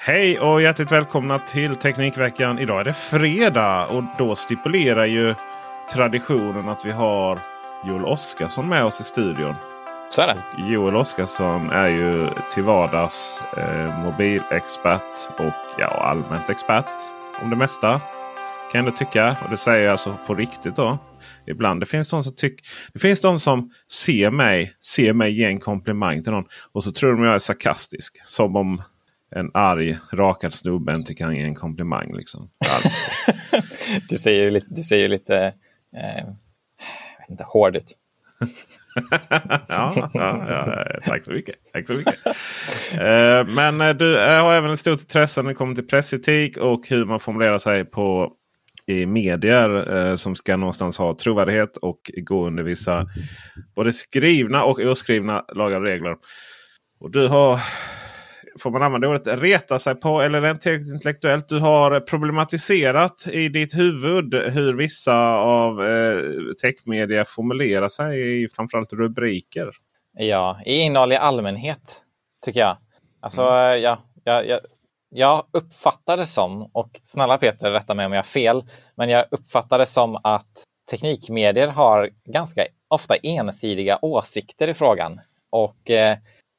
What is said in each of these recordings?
Hej och hjärtligt välkomna till Teknikveckan. Idag är det fredag och då stipulerar ju traditionen att vi har Joel Oskarsson med oss i studion. Så är det. Joel Oskarsson är ju till vardags eh, mobilexpert och ja, allmänt expert om det mesta. Kan jag tycka. Och det säger jag alltså på riktigt då. Ibland. Det finns de som, tyck, det finns de som ser mig, ser mig ge en komplimang till någon. Och så tror de jag är sarkastisk. Som om en arg rakad snubbe inte kan ge en komplimang. Liksom. du ser ju lite, du ser ju lite eh, inte, hård ut. ja, ja, ja, tack så mycket. Tack så mycket. Eh, men eh, du eh, har även ett stort intresse när det kommer till pressetik och hur man formulerar sig på i medier som ska någonstans ha trovärdighet och gå under vissa både skrivna och oskrivna lagar och regler. Och du har får man använda ordet reta sig på eller rent intellektuellt. Du har problematiserat i ditt huvud hur vissa av eh, techmedia formulerar sig i framförallt rubriker. Ja, i innehåll i allmänhet tycker jag. Alltså, mm. ja, ja, ja, jag uppfattar det som, och snälla Peter rätta mig om jag har fel, men jag uppfattar det som att teknikmedier har ganska ofta ensidiga åsikter i frågan. Och eh,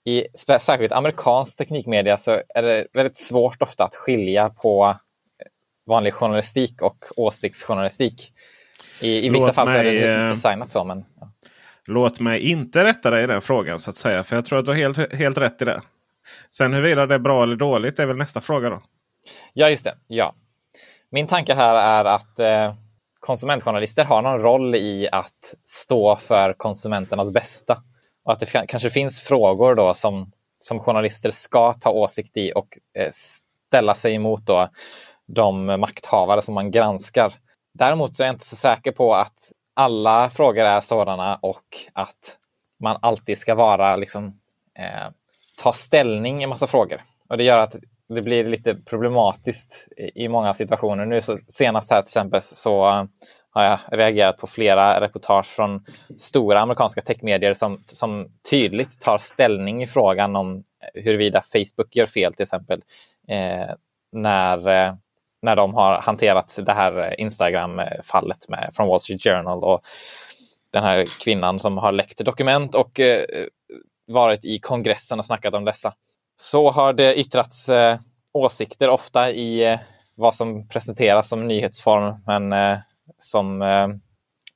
i särskilt amerikansk teknikmedia så är det väldigt svårt ofta att skilja på eh, vanlig journalistik och åsiktsjournalistik. I, i vissa Låt fall mig, så är det eh, designat så. Men, ja. Låt mig inte rätta dig i den frågan så att säga. För jag tror att du har helt, helt rätt i det. Sen huruvida det är bra eller dåligt är väl nästa fråga då. Ja, just det. Ja. Min tanke här är att eh, konsumentjournalister har någon roll i att stå för konsumenternas bästa. Och att det kanske finns frågor då som, som journalister ska ta åsikt i och eh, ställa sig emot då de makthavare som man granskar. Däremot så är jag inte så säker på att alla frågor är sådana och att man alltid ska vara liksom eh, ta ställning i massa frågor. Och det gör att det blir lite problematiskt i, i många situationer. Nu så, senast här till exempel så har jag reagerat på flera reportage från stora amerikanska techmedier som, som tydligt tar ställning i frågan om huruvida Facebook gör fel till exempel. Eh, när, eh, när de har hanterat det här Instagram-fallet från Wall Street Journal och den här kvinnan som har läckt dokument och eh, varit i kongressen och snackat om dessa. Så har det yttrats eh, åsikter ofta i eh, vad som presenteras som nyhetsform, men eh, som eh,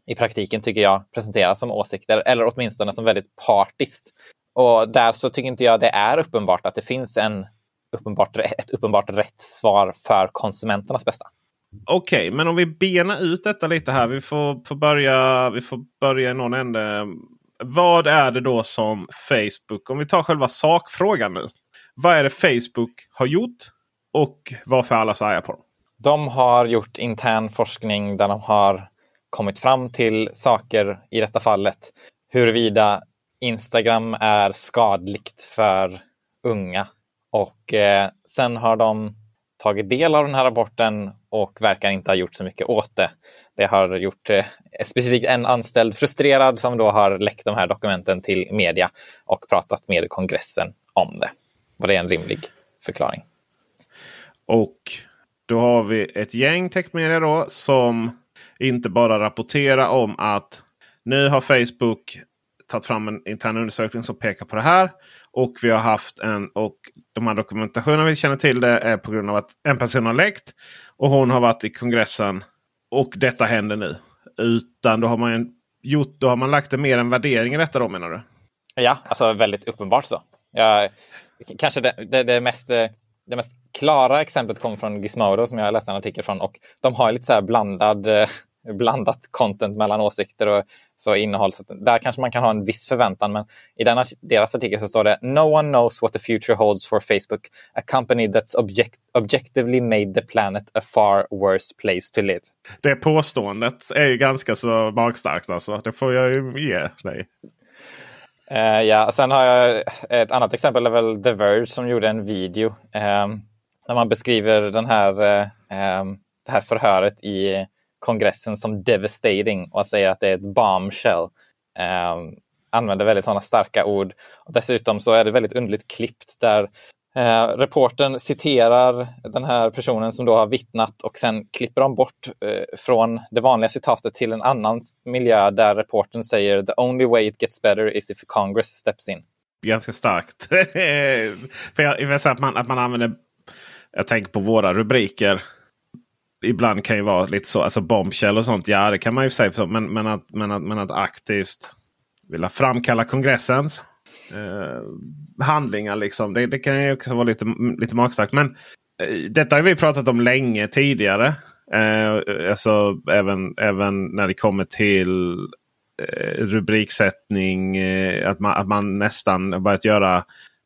i praktiken tycker jag presenteras som åsikter eller åtminstone som väldigt partiskt. Och där så tycker inte jag det är uppenbart att det finns en uppenbart, ett uppenbart rätt svar för konsumenternas bästa. Okej, okay, men om vi benar ut detta lite här. Vi får, får, börja, vi får börja i någon ände. Vad är det då som Facebook, om vi tar själva sakfrågan nu. Vad är det Facebook har gjort och varför är alla så arga på dem? De har gjort intern forskning där de har kommit fram till saker i detta fallet. Huruvida Instagram är skadligt för unga. Och eh, sen har de tagit del av den här rapporten och verkar inte ha gjort så mycket åt det. Det har gjort eh, specifikt en anställd frustrerad som då har läckt de här dokumenten till media och pratat med kongressen om det. Var det en rimlig förklaring? Och då har vi ett gäng techmedia då som inte bara rapporterar om att nu har Facebook tagit fram en intern undersökning som pekar på det här. Och vi har haft en och de här dokumentationerna vi känner till det är på grund av att en person har läckt. Och hon har varit i kongressen. Och detta händer nu. Utan då har man gjort, då har man lagt det mer en värdering i detta då menar du? Ja, alltså väldigt uppenbart så. Jag, kanske det, det, det mest eh, det mest klara exemplet kommer från Gizmodo som jag läste en artikel från och de har lite så blandad eh, blandat content mellan åsikter och så innehåll. Så där kanske man kan ha en viss förväntan. Men i den, deras artikel så står det No one knows what the future holds for Facebook. A company that's object, objectively made the planet a far worse place to live. Det påståendet är ju ganska så magstarkt alltså. Det får jag ju ge dig. Uh, ja, sen har jag ett annat exempel, är väl The Verge som gjorde en video um, där man beskriver den här, um, det här förhöret i kongressen som devastating och säger att det är ett bombshell. Um, använder väldigt sådana starka ord. Och dessutom så är det väldigt underligt klippt där eh, reporten citerar den här personen som då har vittnat och sen klipper de bort eh, från det vanliga citatet till en annan miljö där reporten säger “The only way it gets better is if Congress steps in”. Ganska starkt. För jag, jag att, man, att man använder jag tänker på våra rubriker ibland kan ju vara lite så. Alltså bombshell och sånt. Ja, det kan man ju säga. Men, men, att, men, att, men att aktivt vilja framkalla kongressens eh, handlingar. Liksom. Det, det, kan ju också vara lite, lite magstarkt. Men eh, detta har vi pratat om länge tidigare. Eh, alltså även, även när det kommer till eh, rubriksättning. Eh, att, man, att man nästan börjat göra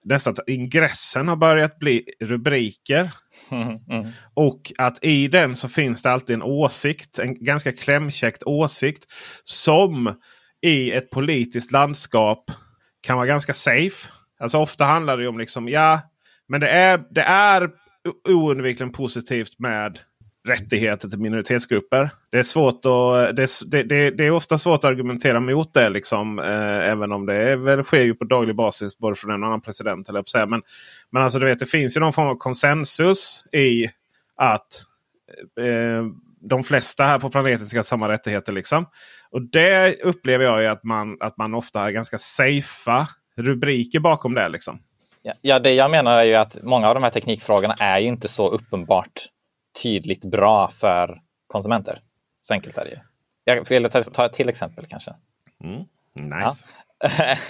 nästan att ingressen har börjat bli rubriker. Mm, mm. Och att i den så finns det alltid en åsikt. En ganska klämkäckt åsikt. Som i ett politiskt landskap kan vara ganska safe. Alltså ofta handlar det om liksom ja, men det är, det är oundvikligen positivt med rättigheter till minoritetsgrupper. Det är svårt att, det, det, det är ofta svårt att argumentera mot det. Liksom, eh, även om det är, väl sker ju på daglig basis både från en och annan president. Eller säga. Men, men alltså, du vet, det finns ju någon form av konsensus i att eh, de flesta här på planeten ska ha samma rättigheter. Liksom. Och det upplever jag att man, att man ofta har ganska safea rubriker bakom det. Liksom. Ja, det jag menar är ju att många av de här teknikfrågorna är ju inte så uppenbart tydligt bra för konsumenter. Så enkelt är det ju. Jag vill ta, ta ett till exempel kanske. Mm, nice. Ja.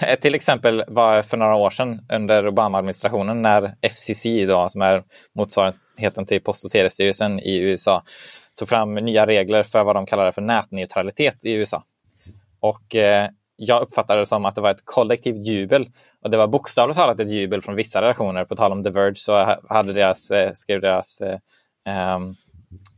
ett till exempel var för några år sedan under Obama-administrationen när FCC, då, som är motsvarigheten till Post och telestyrelsen i USA, tog fram nya regler för vad de kallade för nätneutralitet i USA. Och eh, jag uppfattade det som att det var ett kollektivt jubel. Och det var bokstavligt talat ett jubel från vissa redaktioner. På tal om The Verge så hade deras, eh, skrev deras eh, eh,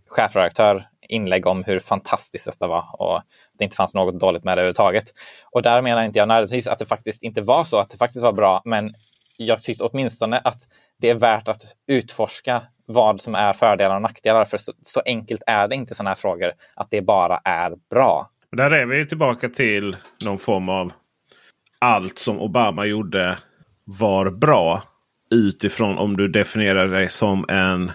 chefredaktör inlägg om hur fantastiskt detta var och att det inte fanns något dåligt med det överhuvudtaget. Och där menar inte jag nödvändigtvis att det faktiskt inte var så, att det faktiskt var bra, men jag tyckte åtminstone att det är värt att utforska vad som är fördelar och nackdelar. För så, så enkelt är det inte sådana här frågor, att det bara är bra. Där är vi tillbaka till någon form av allt som Obama gjorde var bra utifrån om du definierar dig som en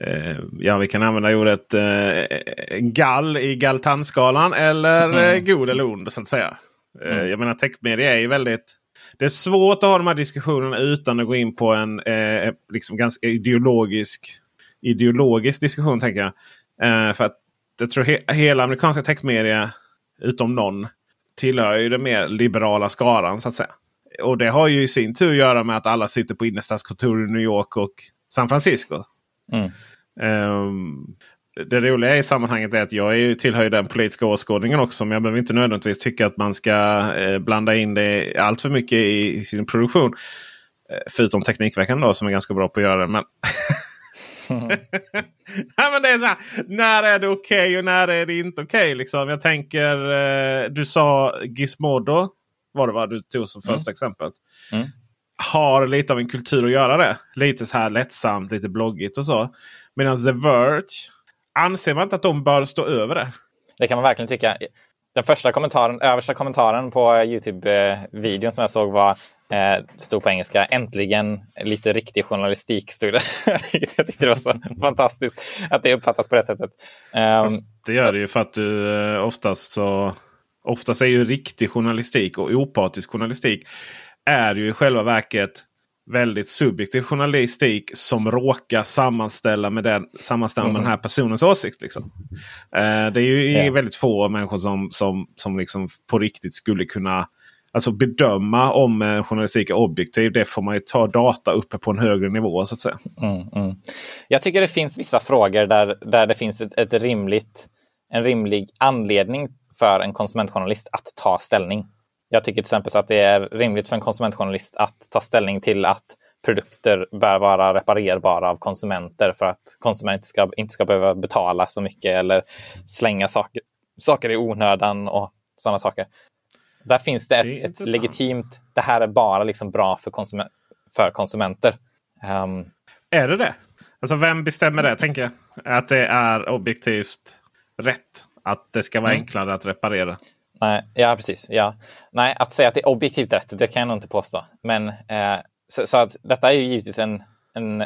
Eh, ja, vi kan använda ordet eh, gall i galtanskalan eller mm. eh, god eller ond så att säga. Eh, mm. Jag menar techmedia är ju väldigt... Det är svårt att ha de här diskussionerna utan att gå in på en eh, liksom ganska ideologisk, ideologisk diskussion. tänker jag. Eh, för att jag tror he hela amerikanska techmedia, utom någon, tillhör ju den mer liberala skaran så att säga. Och det har ju i sin tur att göra med att alla sitter på innerstadskontor i New York och San Francisco. Mm. Um, det roliga i sammanhanget är att jag är, tillhör den politiska åskådningen också. Men jag behöver inte nödvändigtvis tycka att man ska eh, blanda in det allt för mycket i, i sin produktion. Eh, förutom Teknikveckan då som är ganska bra på att göra det. Men ja, men det är så här, när är det okej okay och när är det inte okej? Okay, liksom. Jag tänker, eh, du sa Gizmodo var det va? Du tog som mm. första exemplet. Mm. har lite av en kultur att göra det. Lite så här lättsamt, lite bloggigt och så. Medan The Verge anser man inte att de bör stå över det. Det kan man verkligen tycka. Den första kommentaren, översta kommentaren på Youtube-videon som jag såg var eh, stod på engelska. Äntligen lite riktig journalistik stod det. jag tyckte det var så fantastiskt att det uppfattas på det sättet. Um, det gör det ju för att du eh, oftast så Oftast är ju riktig journalistik och opartisk journalistik är ju i själva verket väldigt subjektiv journalistik som råkar sammanställa med den, sammanställa med den här personens åsikt. Liksom. Eh, det är ju yeah. väldigt få människor som, som, som liksom på riktigt skulle kunna alltså bedöma om eh, journalistik är objektiv. Det får man ju ta data uppe på en högre nivå så att säga. Mm, mm. Jag tycker det finns vissa frågor där, där det finns ett, ett rimligt, en rimlig anledning för en konsumentjournalist att ta ställning. Jag tycker till exempel så att det är rimligt för en konsumentjournalist att ta ställning till att produkter bör vara reparerbara av konsumenter för att konsumenter ska, inte ska behöva betala så mycket eller slänga saker, saker i onödan och sådana saker. Där finns det ett, det ett legitimt, det här är bara liksom bra för, konsument, för konsumenter. Um, är det det? Alltså vem bestämmer det, tänker jag? Att det är objektivt rätt? Att det ska vara mm. enklare att reparera? Nej, ja, precis. Ja. Nej, att säga att det är objektivt rätt, det kan jag nog inte påstå. Men eh, så, så, att detta är ju givetvis en, en,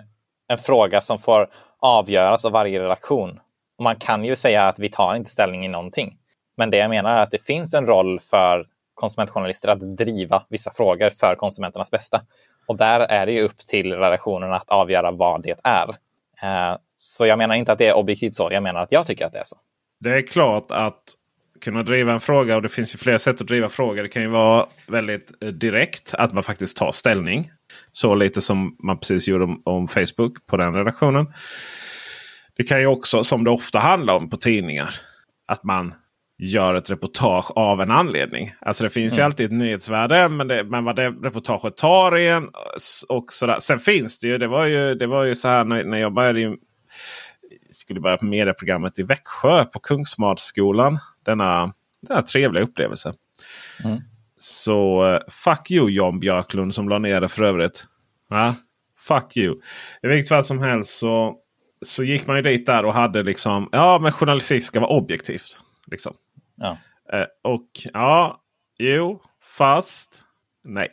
en fråga som får avgöras av varje redaktion. Och man kan ju säga att vi tar inte ställning i någonting. Men det jag menar är att det finns en roll för konsumentjournalister att driva vissa frågor för konsumenternas bästa. Och där är det ju upp till redaktionen att avgöra vad det är. Eh, så jag menar inte att det är objektivt så. Jag menar att jag tycker att det är så. Det är klart att kunna driva en fråga och det finns ju flera sätt att driva frågor. Det kan ju vara väldigt eh, direkt att man faktiskt tar ställning. Så lite som man precis gjorde om, om Facebook på den redaktionen. Det kan ju också som det ofta handlar om på tidningar. Att man gör ett reportage av en anledning. Alltså det finns mm. ju alltid ett nyhetsvärde. Men, det, men vad det reportaget tar i en. Och sådär. Sen finns det ju. Det var ju, det var ju så här när, när jag började skulle börja på medieprogrammet i Växjö på Kungsmadsskolan. Denna, denna trevliga upplevelse. Mm. Så uh, fuck you Jan Björklund som la ner det för övrigt. Ja, fuck you. I vilket fall som helst så, så gick man ju dit där och hade liksom. Ja men journalistik ska vara objektivt. Liksom. Ja. Uh, och ja, jo, fast nej.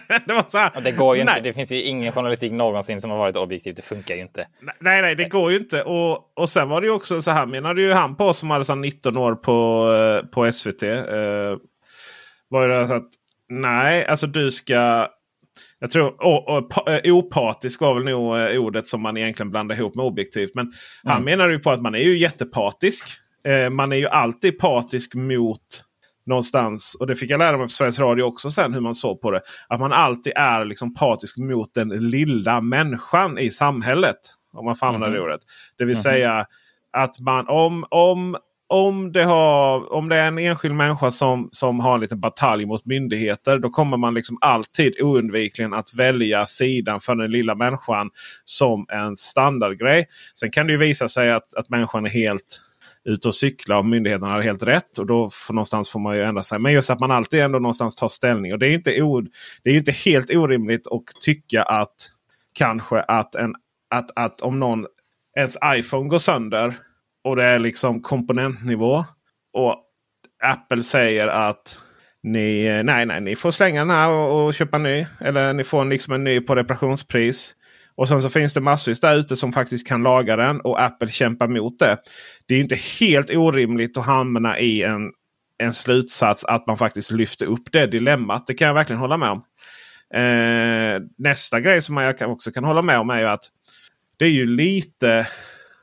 det var så här, det går ju nej. inte. Det finns ju ingen journalistik någonsin som har varit objektiv. Det funkar ju inte. Nej, nej, det går ju inte. Och, och sen var det ju också så här menade ju han på som hade så 19 år på, eh, på SVT. Eh, var det så att nej, alltså du ska jag tror och, och, eh, opartisk var väl nog eh, ordet som man egentligen blandar ihop med objektivt. Men mm. han menar ju på att man är ju jättepartisk. Eh, man är ju alltid partisk mot någonstans. Och det fick jag lära mig på Sveriges Radio också sen hur man såg på det. Att man alltid är liksom partisk mot den lilla människan i samhället. Om man får använda mm. det ordet. Det vill mm. säga att man om, om, om, det har, om det är en enskild människa som, som har en liten batalj mot myndigheter. Då kommer man liksom alltid oundvikligen att välja sidan för den lilla människan som en standardgrej. Sen kan det ju visa sig att, att människan är helt ute och cykla och myndigheterna har helt rätt. Och då får, någonstans får man ju ändra sig. Men just att man alltid ändå någonstans tar ställning. Och det är inte, o, det är inte helt orimligt att tycka att kanske att, en, att, att om någon ens iPhone går sönder och det är liksom komponentnivå. Och Apple säger att ni, nej, nej, ni får slänga den här och, och köpa en ny. Eller ni får liksom en ny på reparationspris. Och sen så finns det massvis där ute som faktiskt kan laga den och Apple kämpar mot det. Det är inte helt orimligt att hamna i en, en slutsats att man faktiskt lyfter upp det dilemmat. Det kan jag verkligen hålla med om. Eh, nästa grej som jag också kan hålla med om är ju att det är ju lite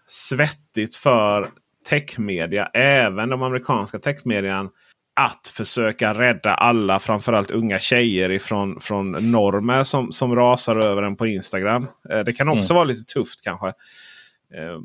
svettigt för techmedia, även de amerikanska techmedierna att försöka rädda alla, framförallt unga tjejer ifrån från normer som, som rasar över en på Instagram. Eh, det kan också mm. vara lite tufft kanske. Eh.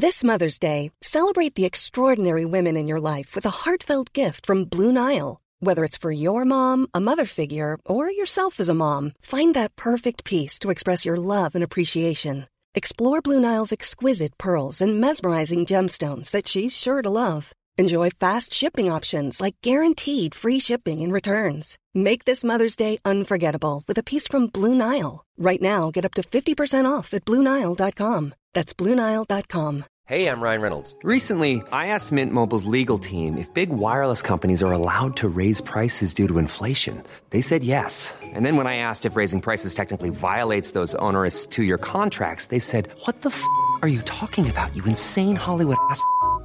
This Mother's Day, celebrate the extraordinary women in your life with a heartfelt gift from Blue Nile. Whether it's for your mom, a mother figure, or yourself as a mom, find that perfect piece to express your love and appreciation. Explore Blue Nile's exquisite pearls and mesmerizing gemstones that she's sure to love. Enjoy fast shipping options like guaranteed free shipping and returns. Make this Mother's Day unforgettable with a piece from Blue Nile. Right now, get up to 50% off at BlueNile.com. That's BlueNile.com. Hey, I'm Ryan Reynolds. Recently, I asked Mint Mobile's legal team if big wireless companies are allowed to raise prices due to inflation. They said yes. And then when I asked if raising prices technically violates those onerous two year contracts, they said, What the f are you talking about, you insane Hollywood ass?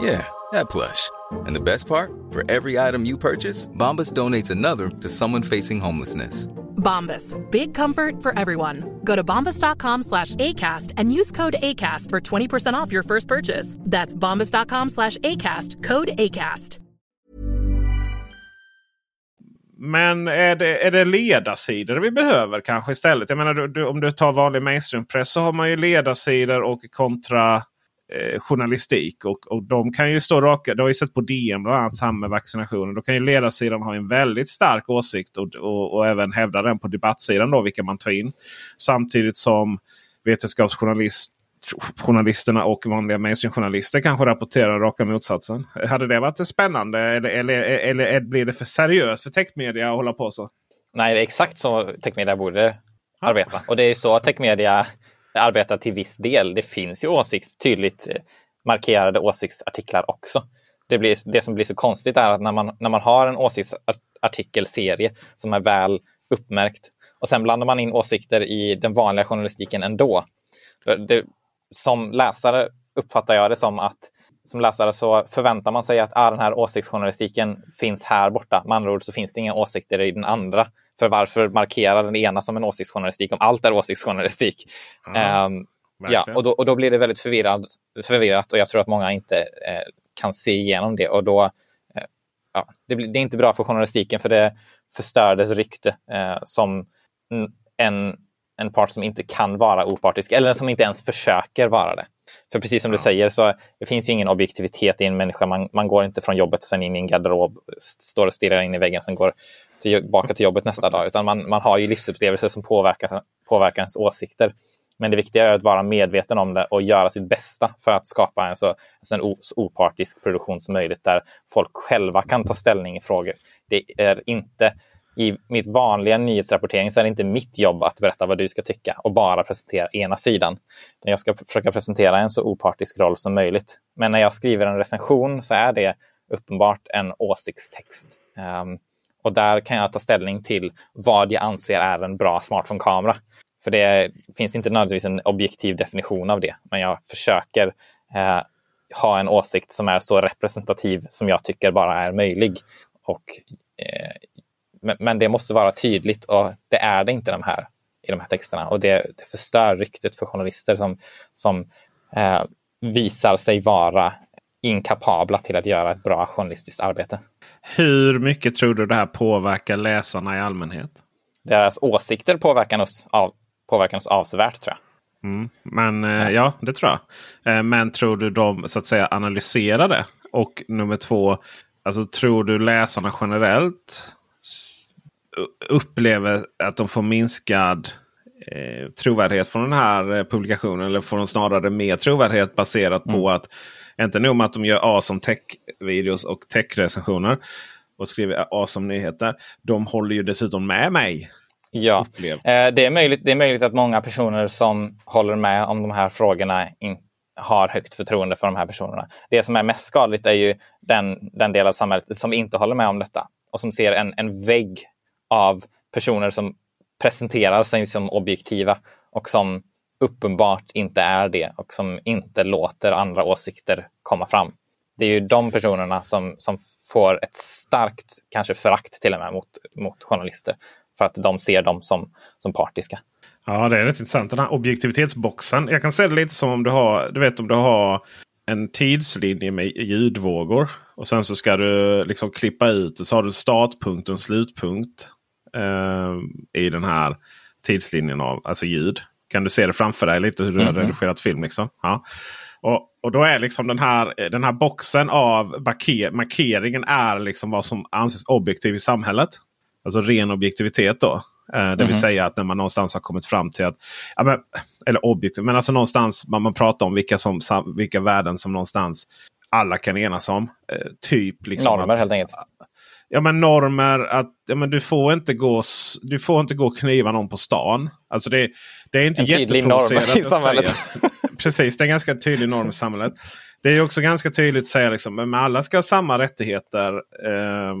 Yeah, that plush. And the best part? For every item you purchase, Bombas donates another to someone facing homelessness. Bombas. Big comfort for everyone. Go to bombas.com slash ACAST and use code ACAST for 20% off your first purchase. That's bombas.com slash ACAST. Code ACAST. Men är det, är det ledarsidor vi behöver kanske istället? Jag menar, du, du, om du tar vanlig mainstreampress så har man ju ledarsidor och kontra eh, journalistik. Och, och de kan ju stå raka. Du har ju sett på DN bland annat samma med vaccinationen. Då kan ju ledarsidan ha en väldigt stark åsikt och, och, och även hävda den på debattsidan då vilka man tar in. Samtidigt som vetenskapsjournalist journalisterna och vanliga mainstreamjournalister kanske rapporterar raka motsatsen. Hade det varit spännande eller, eller, eller, eller blir det för seriöst för techmedia att hålla på så? Nej, det är exakt så techmedia borde arbeta. Och det är så techmedia arbetar till viss del. Det finns ju åsikts, tydligt eh, markerade åsiktsartiklar också. Det, blir, det som blir så konstigt är att när man, när man har en åsiktsartikelserie som är väl uppmärkt och sen blandar man in åsikter i den vanliga journalistiken ändå. Det, som läsare uppfattar jag det som att som läsare så förväntar man sig att ah, den här åsiktsjournalistiken finns här borta. Med andra ord så finns det inga åsikter i den andra. För varför markera den ena som en åsiktsjournalistik om allt är åsiktsjournalistik? Ja, um, ja, och, då, och då blir det väldigt förvirrad, förvirrat och jag tror att många inte eh, kan se igenom det. Och då, eh, ja, det, det, är inte bra för journalistiken för det förstör dess rykte eh, som en en part som inte kan vara opartisk eller som inte ens försöker vara det. För precis som ja. du säger så det finns ju ingen objektivitet i en människa. Man, man går inte från jobbet och sen in i en garderob, står och stirrar in i väggen, sen går tillbaka till jobbet nästa dag. Utan man, man har ju livsupplevelser som påverkar, påverkar ens åsikter. Men det viktiga är att vara medveten om det och göra sitt bästa för att skapa en så, en så opartisk produktion som möjligt där folk själva kan ta ställning i frågor. Det är inte i mitt vanliga nyhetsrapportering så är det inte mitt jobb att berätta vad du ska tycka och bara presentera ena sidan. Jag ska försöka presentera en så opartisk roll som möjligt. Men när jag skriver en recension så är det uppenbart en åsiktstext. Um, och där kan jag ta ställning till vad jag anser är en bra smartphone-kamera. För det finns inte nödvändigtvis en objektiv definition av det, men jag försöker eh, ha en åsikt som är så representativ som jag tycker bara är möjlig. Och eh, men, men, det måste vara tydligt och det är det inte de här, i de här texterna. Och det, det förstör ryktet för journalister som, som eh, visar sig vara inkapabla till att göra ett bra journalistiskt arbete. Hur mycket tror du det här påverkar läsarna i allmänhet? Deras åsikter påverkar oss, av, påverkar oss avsevärt tror jag. Mm, men eh, ja, det tror jag. Eh, men tror du de så att säga analyserar det? Och nummer två, Alltså tror du läsarna generellt upplever att de får minskad eh, trovärdighet från den här eh, publikationen? Eller får de snarare mer trovärdighet baserat mm. på att inte nog med att de gör awesome tech-videos och tech-recensioner och skriver awesome nyheter. De håller ju dessutom med mig. Ja, eh, det, är möjligt, det är möjligt att många personer som håller med om de här frågorna in, har högt förtroende för de här personerna. Det som är mest skadligt är ju den, den del av samhället som inte håller med om detta och som ser en, en vägg av personer som presenterar sig som objektiva och som uppenbart inte är det och som inte låter andra åsikter komma fram. Det är ju de personerna som, som får ett starkt, kanske förakt till och med mot, mot journalister för att de ser dem som, som partiska. Ja, det är rätt intressant. Den här objektivitetsboxen. Jag kan säga det lite som om du har, du vet om du har en tidslinje med ljudvågor. Och sen så ska du liksom klippa ut Så har du startpunkt och slutpunkt eh, i den här tidslinjen av alltså ljud. Kan du se det framför dig lite hur du mm har redigerat film? Liksom? Ja. Och, och då är liksom den här, den här boxen av marker, markeringen är liksom vad som anses objektiv i samhället. Alltså ren objektivitet då. Eh, det vill mm säga att när man någonstans har kommit fram till att... Ja, men, eller objektivt, men alltså någonstans man, man pratar om vilka, som, vilka värden som någonstans alla kan enas om. Eh, typ liksom Normer att, helt enkelt. Ja men normer att ja, men du, får inte gå, du får inte gå och kniva någon på stan. Alltså det, det är inte jätteprovocerande i samhället. Precis, det är en ganska tydlig norm i samhället. Det är också ganska tydligt att säga liksom, men alla ska ha samma rättigheter. Eh,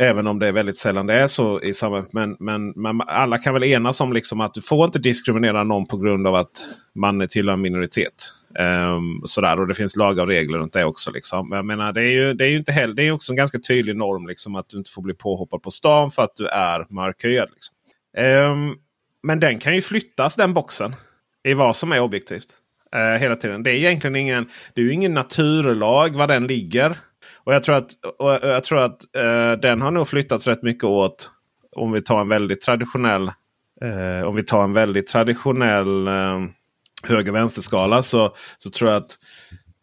Även om det är väldigt sällan det är så i samhället. Men, men, men, alla kan väl enas om liksom att du får inte diskriminera någon på grund av att man tillhör en minoritet. Um, sådär. Och det finns lagar och regler runt det också. Liksom. Men jag menar, det är ju, det är ju inte heller, det är också en ganska tydlig norm liksom, att du inte får bli påhoppad på stan för att du är mörkhyad. Liksom. Um, men den kan ju flyttas den boxen. I vad som är objektivt. Uh, hela tiden. Det är egentligen ingen, det är ju ingen naturlag var den ligger. Och jag tror att, och jag tror att eh, den har nog flyttats rätt mycket åt om vi tar en väldigt traditionell eh, om vi tar en väldigt traditionell eh, höger-vänster-skala så, så tror jag att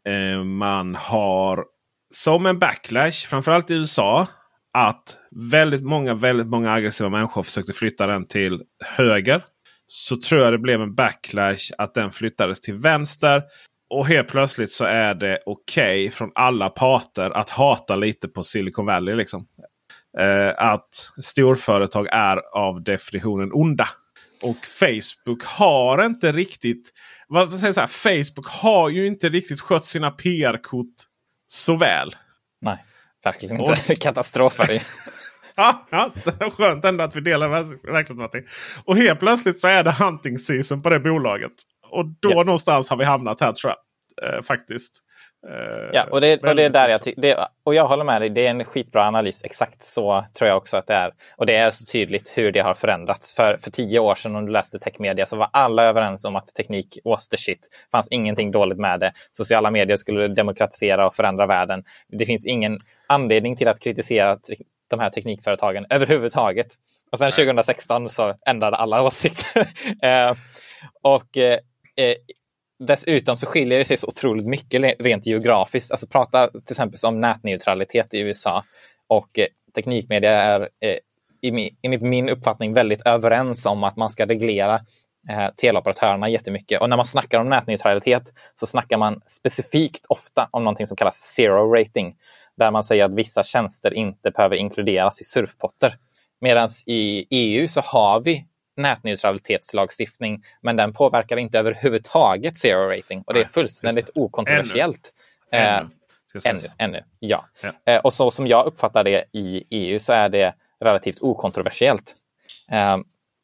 eh, man har som en backlash, framförallt i USA, att väldigt många, väldigt många aggressiva människor försökte flytta den till höger. Så tror jag det blev en backlash att den flyttades till vänster. Och helt plötsligt så är det okej okay från alla parter att hata lite på Silicon Valley. Liksom. Eh, att storföretag är av definitionen onda. Och Facebook har inte riktigt... Vad säger så här, Facebook har ju inte riktigt skött sina PR-kort så väl. Nej, verkligen inte. Och, Katastrof är det ja, ja, skönt ändå att vi delar verkligheten. Och helt plötsligt så är det hunting season på det bolaget. Och då ja. någonstans har vi hamnat här tror jag. Eh, faktiskt. Eh, ja, och det, och det är där jag tycker, och jag håller med dig, det är en skitbra analys. Exakt så tror jag också att det är. Och det är så tydligt hur det har förändrats. För, för tio år sedan om du läste techmedia så var alla överens om att teknik was the shit. Det fanns ingenting dåligt med det. Sociala medier skulle demokratisera och förändra världen. Det finns ingen anledning till att kritisera de här teknikföretagen överhuvudtaget. Och sen 2016 så ändrade alla åsikter. eh, och eh, dessutom så skiljer det sig så otroligt mycket rent geografiskt. Alltså prata till exempel om nätneutralitet i USA och eh, teknikmedia är eh, enligt min uppfattning väldigt överens om att man ska reglera eh, teleoperatörerna jättemycket. Och när man snackar om nätneutralitet så snackar man specifikt ofta om någonting som kallas zero rating, där man säger att vissa tjänster inte behöver inkluderas i surfpotter. Medan i EU så har vi nätneutralitetslagstiftning, men den påverkar inte överhuvudtaget zero rating och det är fullständigt det. okontroversiellt. Ännu. Ännu. Eh, ännu, ännu, ja. ja. Eh, och så som jag uppfattar det i EU så är det relativt okontroversiellt. Eh,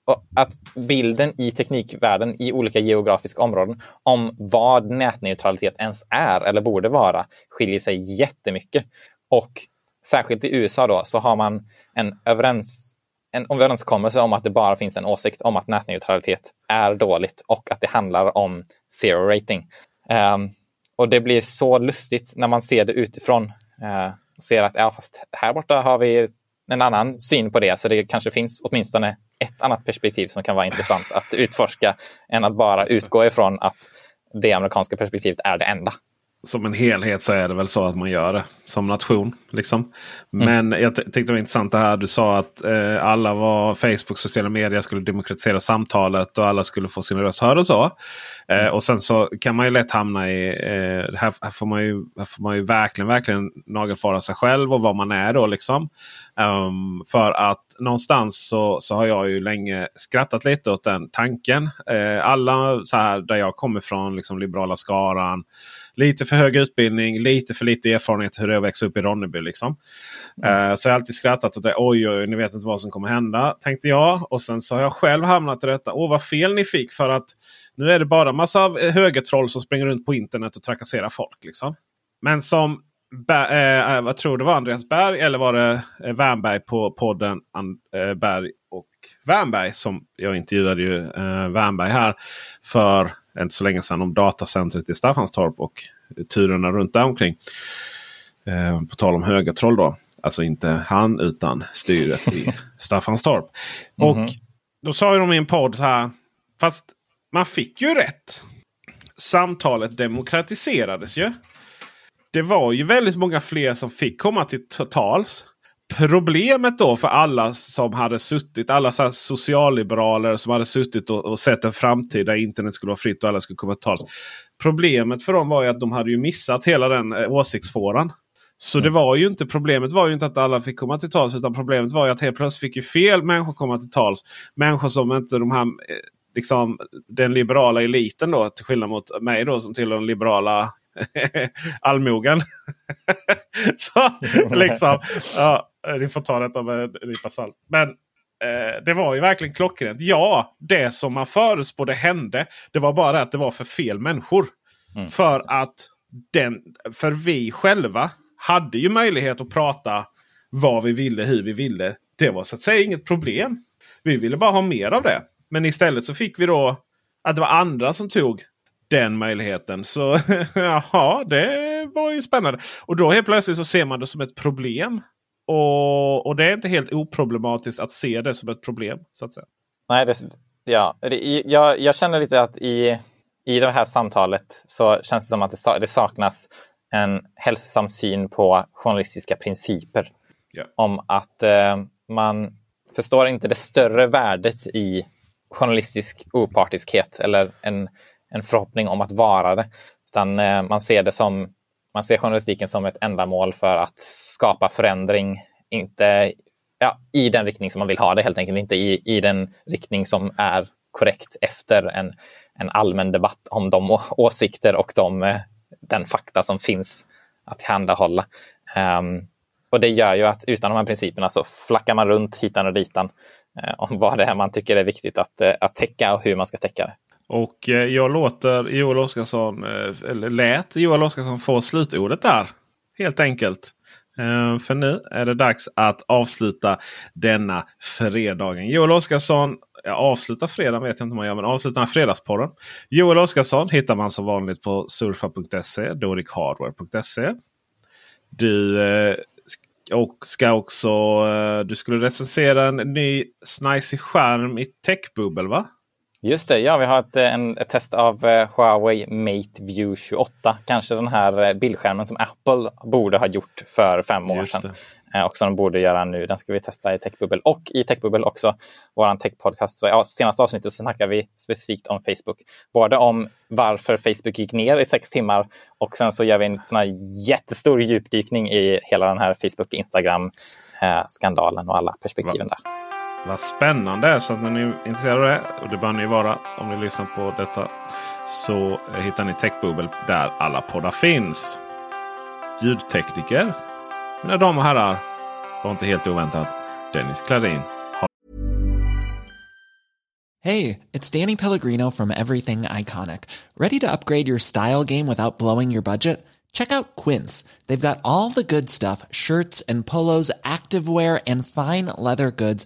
och att bilden i teknikvärlden i olika geografiska områden om vad nätneutralitet ens är eller borde vara skiljer sig jättemycket. Och särskilt i USA då så har man en överens en överenskommelse om att det bara finns en åsikt om att nätneutralitet är dåligt och att det handlar om zero rating. Um, och det blir så lustigt när man ser det utifrån. Uh, och ser att ja, fast här borta har vi en annan syn på det, så det kanske finns åtminstone ett annat perspektiv som kan vara intressant att utforska än att bara utgå ifrån att det amerikanska perspektivet är det enda. Som en helhet så är det väl så att man gör det som nation. Liksom. Mm. Men jag tyckte det var intressant det här du sa att eh, alla var Facebook sociala medier skulle demokratisera samtalet och alla skulle få sin röst hörd och så. Eh, och sen så kan man ju lätt hamna i, eh, här, här, får man ju, här får man ju verkligen, verkligen nagelfara sig själv och vad man är då. liksom. Um, för att någonstans så, så har jag ju länge skrattat lite åt den tanken. Eh, alla så här där jag kommer ifrån, liksom liberala skaran. Lite för hög utbildning, lite för lite erfarenhet hur det är att växa upp i Ronneby. Liksom. Eh, så jag har alltid skrattat åt det. Oj, oj, ni vet inte vad som kommer hända. Tänkte jag. Och sen så har jag själv hamnat i detta. Åh, vad fel ni fick. För att nu är det bara massa eh, högertroll som springer runt på internet och trakasserar folk. Liksom. Men som Ba- eh, vad tror det var Andreas Berg eller var det eh, Wernberg på podden An eh, Berg och Wernberg. Som jag intervjuade ju eh, Wernberg här för inte så länge sedan om datacentret i Staffanstorp och turerna runt omkring. Eh, på tal om högertroll då. Alltså inte han utan styret i Staffanstorp. Och då sa ju de i en podd så här. Fast man fick ju rätt. Samtalet demokratiserades ju. Det var ju väldigt många fler som fick komma till tals. Problemet då för alla som hade suttit, alla så socialliberaler som hade suttit och, och sett en framtid där internet skulle vara fritt och alla skulle komma till tals. Problemet för dem var ju att de hade ju missat hela den eh, åsiktsfåran. Så det var ju inte problemet var ju inte att alla fick komma till tals. Utan problemet var ju att helt plötsligt fick ju fel människor komma till tals. Människor som inte de här, eh, liksom, den liberala eliten då. Till skillnad mot mig då som tillhör den liberala allmogen. så liksom, ja, ni får ta detta med en nypa salt. Men eh, det var ju verkligen klockrent. Ja, det som man förutspådde hände. Det var bara det att det var för fel människor. för att den, för vi själva hade ju möjlighet att prata vad vi ville, hur vi ville. Det var så att säga inget problem. Vi ville bara ha mer av det. Men istället så fick vi då att det var andra som tog den möjligheten. Så jaha, det var ju spännande. Och då helt plötsligt så ser man det som ett problem. Och, och det är inte helt oproblematiskt att se det som ett problem. så att säga. Nej, det, ja, det, jag, jag känner lite att i, i det här samtalet så känns det som att det, det saknas en hälsosam syn på journalistiska principer. Ja. Om att eh, man förstår inte det större värdet i journalistisk opartiskhet eller en, en förhoppning om att vara det. Utan eh, man ser det som man ser journalistiken som ett ändamål för att skapa förändring, inte ja, i den riktning som man vill ha det helt enkelt, inte i, i den riktning som är korrekt efter en, en allmän debatt om de åsikter och de, eh, den fakta som finns att tillhandahålla. Um, och det gör ju att utan de här principerna så flackar man runt hitan och ditan eh, om vad det är man tycker är viktigt att, eh, att täcka och hur man ska täcka det. Och eh, jag låter Joel Oscarsson, eh, eller lät Joel Oscarsson få slutordet där. Helt enkelt. Eh, för nu är det dags att avsluta denna fredagen. Joel Oscarsson, ja, avsluta fredagen vet jag inte om man gör, men avsluta fredagsporren. Joel Oscarsson hittar man som vanligt på surfa.se, dorikhardware.se. Du eh, och ska också, eh, du skulle recensera en ny snajsig skärm i Techbubble va? Just det, ja, vi har ett, en, ett test av eh, Huawei Mate View 28. Kanske den här eh, bildskärmen som Apple borde ha gjort för fem år sedan. Eh, och som de borde göra nu. Den ska vi testa i Techbubble och i Techbubble också, vår techpodcast. Så i ja, senaste avsnittet så snackar vi specifikt om Facebook. Både om varför Facebook gick ner i sex timmar och sen så gör vi en sån här jättestor djupdykning i hela den här Facebook, Instagram, eh, skandalen och alla perspektiven där. Vad spännande! Så att när ni är intresserade av det, och det bör ni vara om ni lyssnar på detta, så hittar ni Techbubbel där alla poddar finns. Ljudtekniker, mina damer och herrar, var inte helt oväntat Dennis Klarin. Hej, det är Danny Pellegrino från Everything Iconic. Ready to upgrade your style game without blowing your budget? Check out Quince. They've got all the good stuff shirts and polos, activewear, and fine leather goods,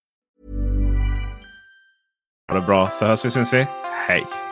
Ha det bra så hörs vi syns vi. Hej!